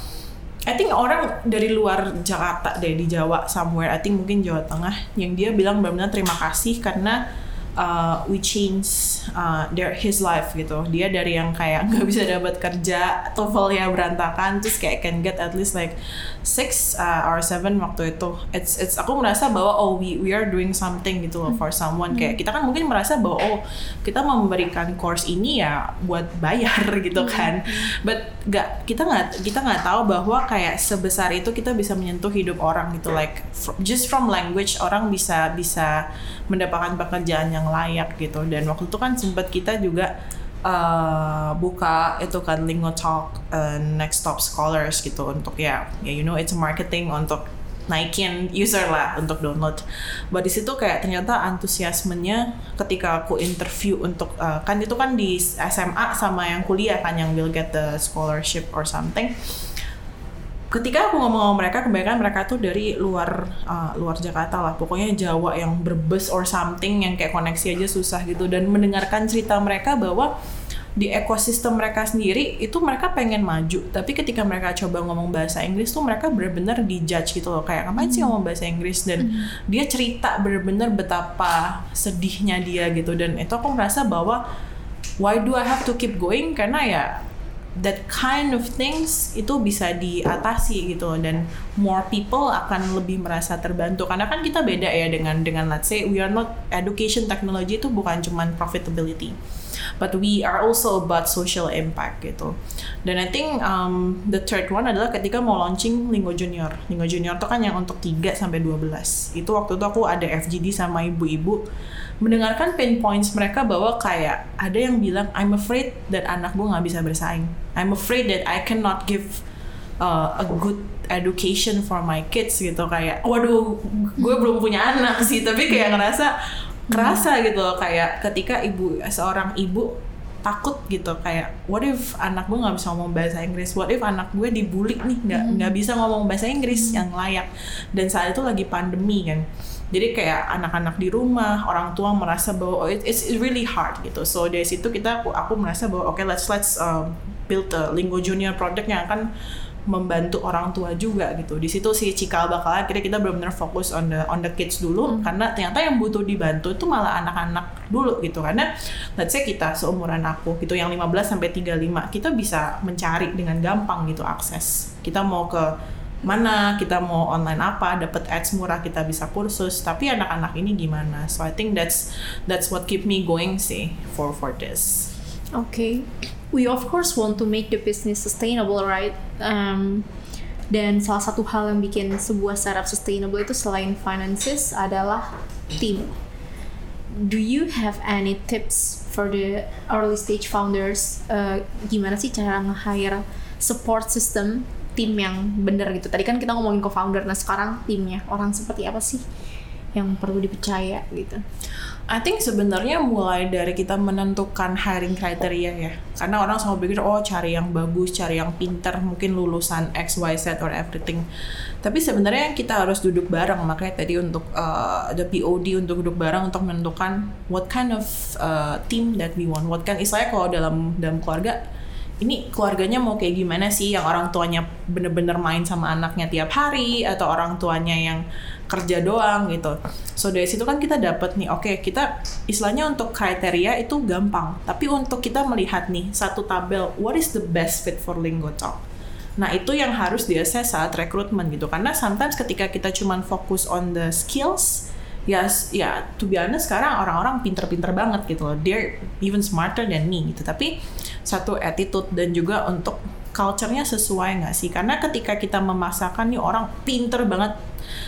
Speaker 2: I think orang dari luar Jakarta deh di Jawa somewhere I think mungkin Jawa Tengah yang dia bilang benar-benar terima kasih karena uh, we change uh, their his life gitu. Dia dari yang kayak nggak bisa dapat kerja TOEFL-nya berantakan terus kayak can get at least like six uh, or seven waktu itu. It's it's aku merasa bahwa oh we we are doing something gitu loh for someone. Kayak kita kan mungkin merasa bahwa oh kita memberikan course ini ya buat bayar gitu kan. But nggak kita nggak kita nggak tahu bahwa kayak sebesar itu kita bisa menyentuh hidup orang gitu. Like fr- just from language orang bisa bisa mendapatkan pekerjaan yang layak gitu. Dan waktu itu kan sempat kita juga uh, buka itu kan Lingo Talk uh, Next Top Scholars gitu untuk ya ya you know it's marketing untuk naikin user lah untuk download. But di situ kayak ternyata antusiasmenya ketika aku interview untuk uh, kan itu kan di SMA sama yang kuliah kan yang will get the scholarship or something. Ketika aku ngomong sama mereka, kebanyakan mereka tuh dari luar uh, luar Jakarta lah, pokoknya Jawa yang berbes or something yang kayak koneksi aja susah gitu. Dan mendengarkan cerita mereka bahwa di ekosistem mereka sendiri itu mereka pengen maju. Tapi ketika mereka coba ngomong bahasa Inggris tuh mereka benar-benar dijudge gitu loh. Kayak ngapain sih ngomong bahasa Inggris? Dan dia cerita benar-benar betapa sedihnya dia gitu. Dan itu aku merasa bahwa why do I have to keep going? Karena ya that kind of things itu bisa diatasi gitu. Dan more people akan lebih merasa terbantu. Karena kan kita beda ya dengan dengan let's say we are not education technology itu bukan cuman profitability. But we are also about social impact gitu. Dan I think um, the third one adalah ketika mau launching Lingo Junior. Lingo Junior itu kan yang untuk 3 sampai 12 itu waktu itu aku ada FGD sama ibu-ibu. Mendengarkan pain points mereka bahwa kayak ada yang bilang I'm afraid that anak gue nggak bisa bersaing I'm afraid that I cannot give uh, a good education for my kids gitu. Kayak waduh gue belum punya anak sih. Tapi kayak ngerasa kerasa gitu loh. Kayak ketika ibu seorang ibu takut gitu. Kayak what if anak gue nggak bisa ngomong bahasa Inggris? What if anak gue dibully nih? Nggak nggak bisa ngomong bahasa Inggris yang layak. Dan saat itu lagi pandemi kan. Jadi kayak anak-anak di rumah orang tua merasa bahwa oh, it- it's really hard gitu. So dari situ kita aku, aku merasa bahwa oke let's let's um, build a Lingo Junior product yang akan membantu orang tua juga gitu. Di situ si Cikal bakal akhirnya kita benar-benar fokus on the on the kids dulu karena ternyata yang butuh dibantu itu malah anak-anak dulu gitu. Karena let's say kita seumuran aku gitu yang 15 sampai 35, kita bisa mencari dengan gampang gitu akses. Kita mau ke mana kita mau online apa dapat ads murah kita bisa kursus tapi anak-anak ini gimana so I think that's that's what keep me going sih for for this
Speaker 1: Okay, we of course want to make the business sustainable, right? Um, dan salah satu hal yang bikin sebuah startup sustainable itu selain finances adalah team. Do you have any tips for the early stage founders? Uh, gimana sih cara nge-hire support system tim yang bener gitu? Tadi kan kita ngomongin ke founder, nah sekarang timnya orang seperti apa sih yang perlu dipercaya gitu?
Speaker 2: I think sebenarnya mulai dari kita menentukan hiring kriteria ya. Karena orang selalu pikir oh cari yang bagus, cari yang pinter, mungkin lulusan X, Y, Z or everything. Tapi sebenarnya kita harus duduk bareng. Makanya tadi untuk uh, ada POD untuk duduk bareng untuk menentukan what kind of uh, team that we want. What kind istilahnya kalau dalam dalam keluarga ini keluarganya mau kayak gimana sih yang orang tuanya bener-bener main sama anaknya tiap hari atau orang tuanya yang kerja doang gitu. So dari situ kan kita dapat nih, oke okay, kita istilahnya untuk kriteria itu gampang, tapi untuk kita melihat nih satu tabel, what is the best fit for Lingo Talk? Nah itu yang harus diakses saat rekrutmen gitu, karena sometimes ketika kita cuman fokus on the skills, ya ya to be honest sekarang orang-orang pinter-pinter banget gitu loh, they're even smarter than me gitu, tapi satu attitude dan juga untuk culture-nya sesuai nggak sih? Karena ketika kita memasakkan nih orang pinter banget,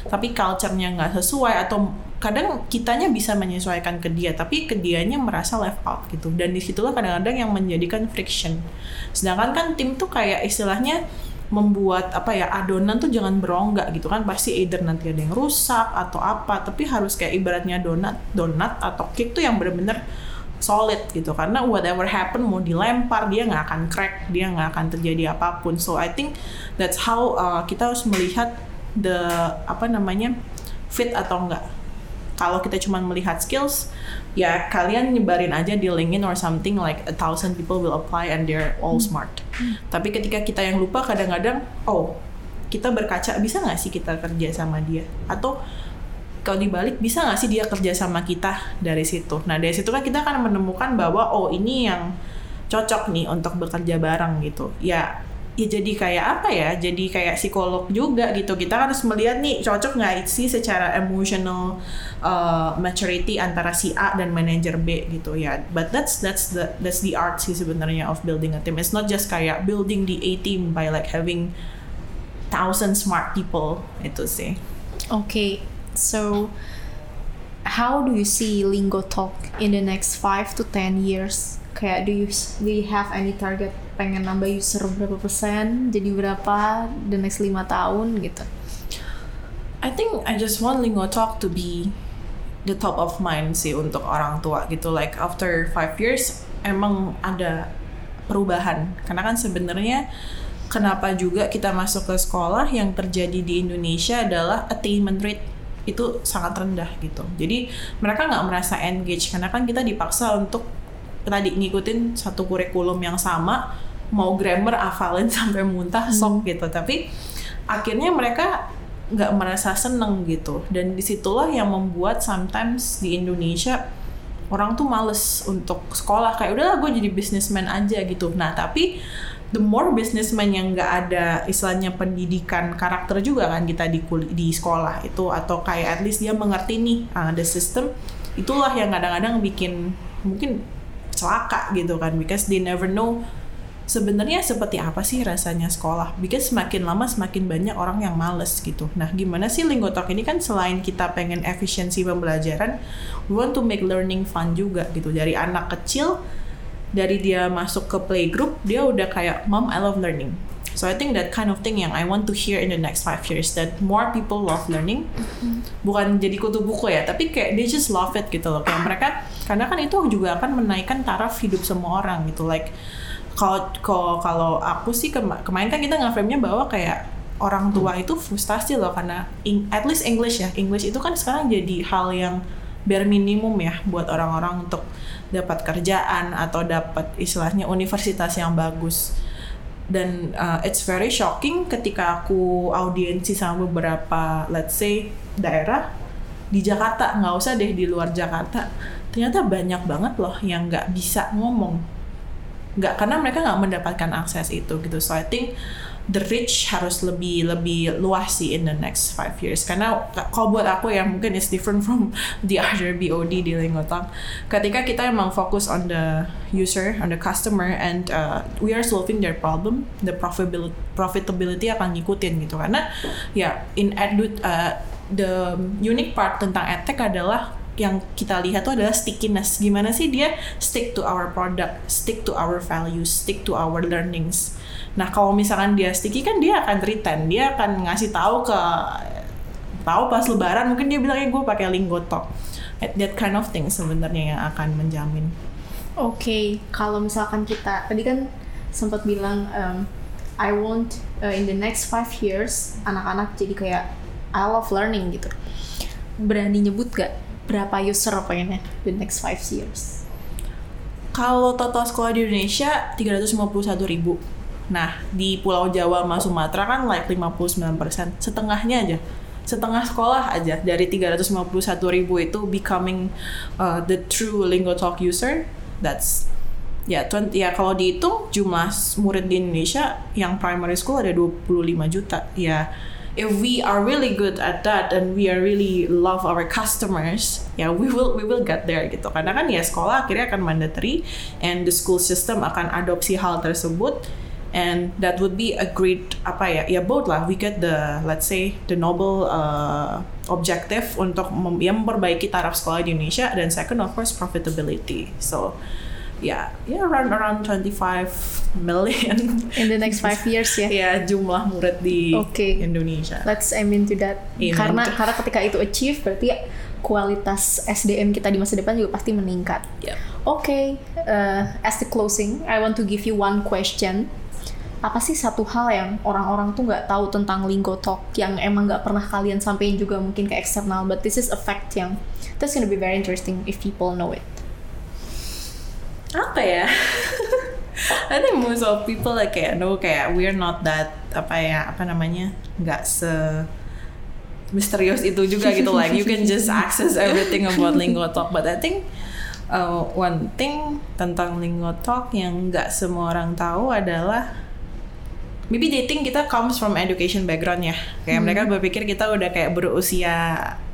Speaker 2: tapi culture-nya nggak sesuai atau kadang kitanya bisa menyesuaikan ke dia, tapi ke dianya merasa left out gitu. Dan di situlah kadang-kadang yang menjadikan friction. Sedangkan kan tim tuh kayak istilahnya membuat apa ya adonan tuh jangan beronggak gitu kan pasti either nanti ada yang rusak atau apa tapi harus kayak ibaratnya donat donat atau cake tuh yang bener-bener solid gitu. Karena whatever happen mau dilempar dia nggak akan crack dia nggak akan terjadi apa pun. So I think that's how uh, kita harus melihat the apa namanya fit atau enggak kalau kita cuma melihat skills ya kalian nyebarin aja di LinkedIn or something like a thousand people will apply and they're all smart. Hmm. tapi ketika kita yang lupa kadang-kadang oh kita berkaca bisa nggak sih kita kerja sama dia? Atau kalau dibalik bisa nggak sih dia kerja sama kita dari situ? Nah dari situ kan kita akan menemukan bahwa oh ini yang cocok nih untuk bekerja bareng gitu. Ya ya jadi kayak apa ya? Jadi kayak psikolog juga gitu. Kita harus melihat nih cocok nggak sih secara emotional uh, maturity antara si A dan manajer B gitu ya. But that's that's the that's the art sih sebenarnya of building a team. It's not just kayak building the A team by like having thousand smart people. Itu sih.
Speaker 1: Oke. okay. So, how do you see Lingo Talk in the next 5 to 10 years? Kayak do you do you have any target pengen nambah user berapa persen, jadi berapa the next 5 tahun gitu?
Speaker 2: I think I just want Lingo Talk to be the top of mind sih untuk orang tua gitu. Like after 5 years emang ada perubahan. Karena kan sebenarnya kenapa juga kita masuk ke sekolah yang terjadi di Indonesia adalah attainment rate itu sangat rendah gitu. Jadi mereka nggak merasa engage karena kan kita dipaksa untuk tadi ngikutin satu kurikulum yang sama, mau grammar hafalin sampai muntah sok hmm. gitu. Tapi akhirnya mereka nggak merasa seneng gitu. Dan di situlah yang membuat sometimes di Indonesia orang tuh males untuk sekolah kayak udahlah gue jadi businessman aja gitu. Nah tapi the more businessman yang nggak ada istilahnya pendidikan karakter juga kan kita di di sekolah itu atau kayak at least dia mengerti nih uh, the system itulah yang kadang-kadang bikin mungkin celaka gitu kan because they never know sebenarnya seperti apa sih rasanya sekolah. Because semakin lama semakin banyak orang yang males gitu. Nah gimana sih Linggotalk ini? Kan selain kita pengen efisiensi pembelajaran we want to make learning fun juga gitu. Dari anak kecil dari dia masuk ke playgroup dia udah kayak mom I love learning. So I think that kind of thing yang I want to hear in the next five years that more people love learning. Bukan jadi kutu buku ya tapi kayak they just love it gitu loh. Kayak mereka karena kan itu juga akan menaikkan taraf hidup semua orang gitu. Like kalau kalau aku sih kema kemarin kan kita nge-frame-nya bahwa kayak orang tua itu frustasi loh karena in, at least English ya. English itu kan sekarang jadi hal yang bare minimum ya buat orang-orang untuk dapat kerjaan atau dapat istilahnya universitas yang bagus. Dan uh, it's very shocking ketika aku audiensi sama beberapa let's say daerah di Jakarta. Nggak usah deh di luar Jakarta. Ternyata banyak banget loh yang nggak bisa ngomong. Nggak karena mereka nggak mendapatkan akses itu gitu. So I think the reach harus lebih lebih luas sih in the next five years. Karena kalau buat aku yang mungkin is different from the other BOD di Lingotang ketika kita emang fokus on the user on the customer and uh, we are solving their problem the profitability profitability akan ngikutin gitu. Karena ya in edu uh, the unique part tentang edtech adalah yang kita lihat tuh adalah stickiness. Gimana sih dia stick to our product stick to our values stick to our learnings Nah kalau misalkan dia sticky kan dia akan return, dia akan ngasih tahu ke tahu pas lebaran mungkin dia bilangnya gue pakai Linggotok. That kind of thing sebenarnya yang akan menjamin.
Speaker 1: Oke, okay. kalau misalkan kita tadi kan sempat bilang um, I want uh, in the next five years anak-anak jadi kayak I love learning gitu. Berani nyebut gak berapa user pengennya the next five years?
Speaker 2: Kalau total sekolah di Indonesia 351 ribu Nah, di Pulau Jawa sama Sumatera kan like 59%, setengahnya aja. Setengah sekolah aja dari 351 ribu itu becoming uh, the true Lingo Talk user. That's ya, yeah, ya kalau dihitung jumlah murid di Indonesia yang primary school ada 25 juta. Ya, if we are really good at that and we are really love our customers, ya yeah, we will we will get there gitu. Karena kan ya sekolah akhirnya akan mandatory and the school system akan adopsi hal tersebut and that would be a great apa ya ya both lah we get the let's say the noble uh, objective untuk mem ya memperbaiki taraf sekolah di Indonesia dan second of course profitability so ya yeah, yeah around around 25 million
Speaker 1: in the next five years ya
Speaker 2: ya jumlah murid di okay. Indonesia
Speaker 1: let's aim into that Amen. karena karena ketika itu achieve berarti kualitas SDM kita di masa depan juga pasti meningkat.
Speaker 2: Yep.
Speaker 1: Oke, okay, uh, as the closing, I want to give you one question apa sih satu hal yang orang-orang tuh nggak tahu tentang Lingo Talk yang emang nggak pernah kalian sampaikan juga mungkin ke eksternal but this is a fact yang that's gonna be very interesting if people know it.
Speaker 2: Apa ya? I think most of people like kayak know kayak we're not that apa ya apa namanya nggak se misterius itu juga gitu like you can just access everything about Lingo Talk. But I think uh, one thing tentang Lingo Talk yang nggak semua orang tahu adalah maybe they think kita comes from education background ya. Kayak hmm. mereka berpikir kita udah kayak berusia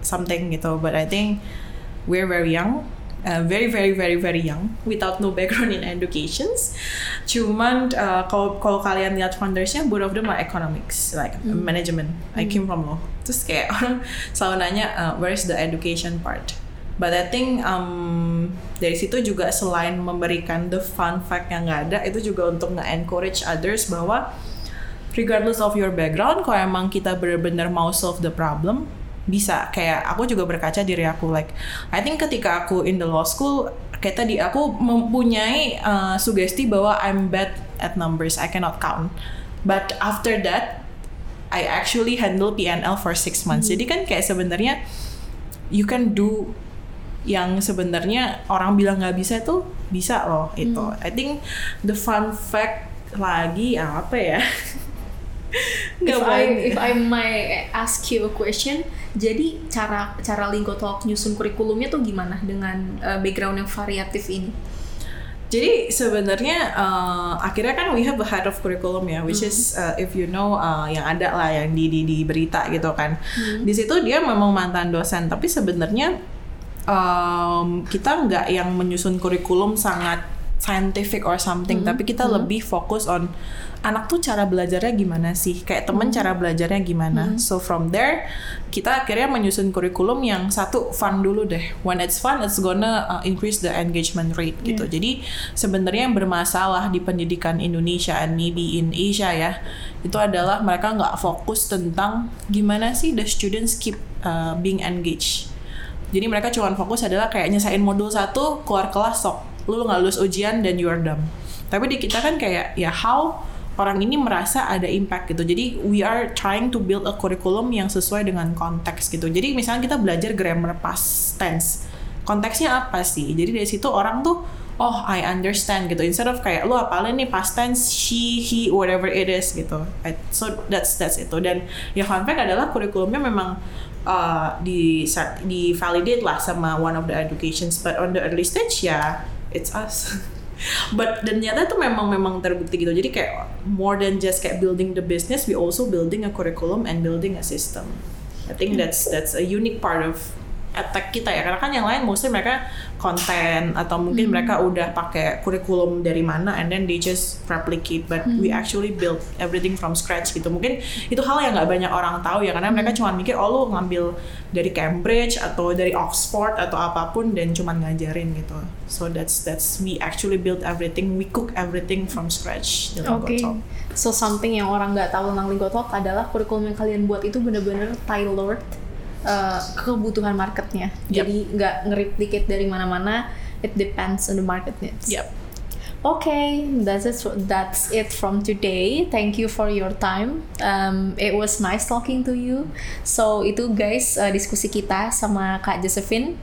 Speaker 2: something gitu. But I think we're very young. Uh, very very very very young. Without no background in educations. Cuman uh, kalau kalau kalian lihat foundersnya both of them are economics like hmm. management. I came hmm. from law. Terus kayak orang selalu nanya uh, where is the education part? But I think um, dari situ juga selain memberikan the fun fact yang nggak ada, itu juga untuk nge-encourage others bahwa regardless of your background kalau emang kita benar-benar mau solve the problem bisa kayak aku juga berkaca diri aku like I think ketika aku in the law school kayak tadi aku mempunyai uh, sugesti bahwa I'm bad at numbers I cannot count but after that I actually handle PNL for six months hmm. jadi kan kayak sebenarnya you can do yang sebenarnya orang bilang nggak bisa tuh bisa loh itu hmm. I think the fun fact lagi apa ya
Speaker 1: if I if I may ask you a question, jadi cara cara Linggo Talk nyusun kurikulumnya tuh gimana dengan uh, background yang variatif ini?
Speaker 2: Jadi sebenarnya uh, akhirnya kan we have a head of curriculum ya, which mm -hmm. is uh, if you know uh, yang ada lah yang di di, di berita gitu kan. Mm -hmm. Di situ dia memang mantan dosen, tapi sebenarnya um, kita nggak yang menyusun kurikulum sangat scientific or something, mm -hmm. tapi kita mm -hmm. lebih fokus on anak tuh cara belajarnya gimana sih kayak temen hmm. cara belajarnya gimana hmm. so from there kita akhirnya menyusun kurikulum yang satu fun dulu deh when it's fun it's gonna uh, increase the engagement rate yeah. gitu jadi sebenarnya yang bermasalah di pendidikan Indonesia and maybe in Asia ya itu adalah mereka nggak fokus tentang gimana sih the students keep uh, being engaged jadi mereka cuma fokus adalah kayak nyesain modul satu keluar kelas sok lu nggak lulus ujian dan you are done tapi di kita kan kayak ya how orang ini merasa ada impact gitu. Jadi we are trying to build a curriculum yang sesuai dengan konteks gitu. Jadi misalnya kita belajar grammar past tense. Konteksnya apa sih? Jadi dari situ orang tuh oh I understand gitu. Instead of kayak lu apalin nih past tense she, he, whatever it is gitu. So that's that's itu. Dan ya fun fact adalah kurikulumnya memang uh, di di validate lah sama one of the educations but on the early stage ya it's us. But dan ternyata itu memang memang terbukti gitu. Jadi kayak more than just kayak building the business we also building a curriculum and building a system. I think that's that's a unique part of attack kita ya. Karena kan yang lain mostly mereka konten atau mungkin mereka udah pakai kurikulum dari mana and then they just replicate. But we actually build everything from scratch gitu. Mungkin itu hal yang nggak banyak orang tahu ya. Karena mereka cuma mikir oh lu ngambil dari Cambridge atau dari Oxford atau apa pun dan cuma ngajarin gitu. So that's that's we actually build everything. We cook everything from scratch. Linggo Talk.
Speaker 1: So something yang orang nggak tahu tentang Linggo Talk adalah kurikulum yang kalian buat itu bener-bener tailored uh, kebutuhan marketnya.
Speaker 2: Yep.
Speaker 1: Jadi nggak nge-replicate dari mana-mana. It depends on the market needs.
Speaker 2: Yep.
Speaker 1: Okay, that's it. That's it from today. Thank you for your time. Um, it was nice talking to you. So itu guys uh, diskusi kita sama Kak Josephine,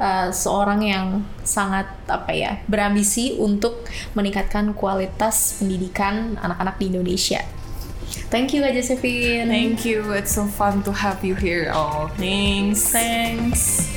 Speaker 1: uh, seorang yang sangat apa ya berambisi untuk meningkatkan kualitas pendidikan anak-anak di Indonesia. Thank you Kak Josephine.
Speaker 2: Thank you. It's so fun to have you here. Oh, thanks.
Speaker 1: Thanks.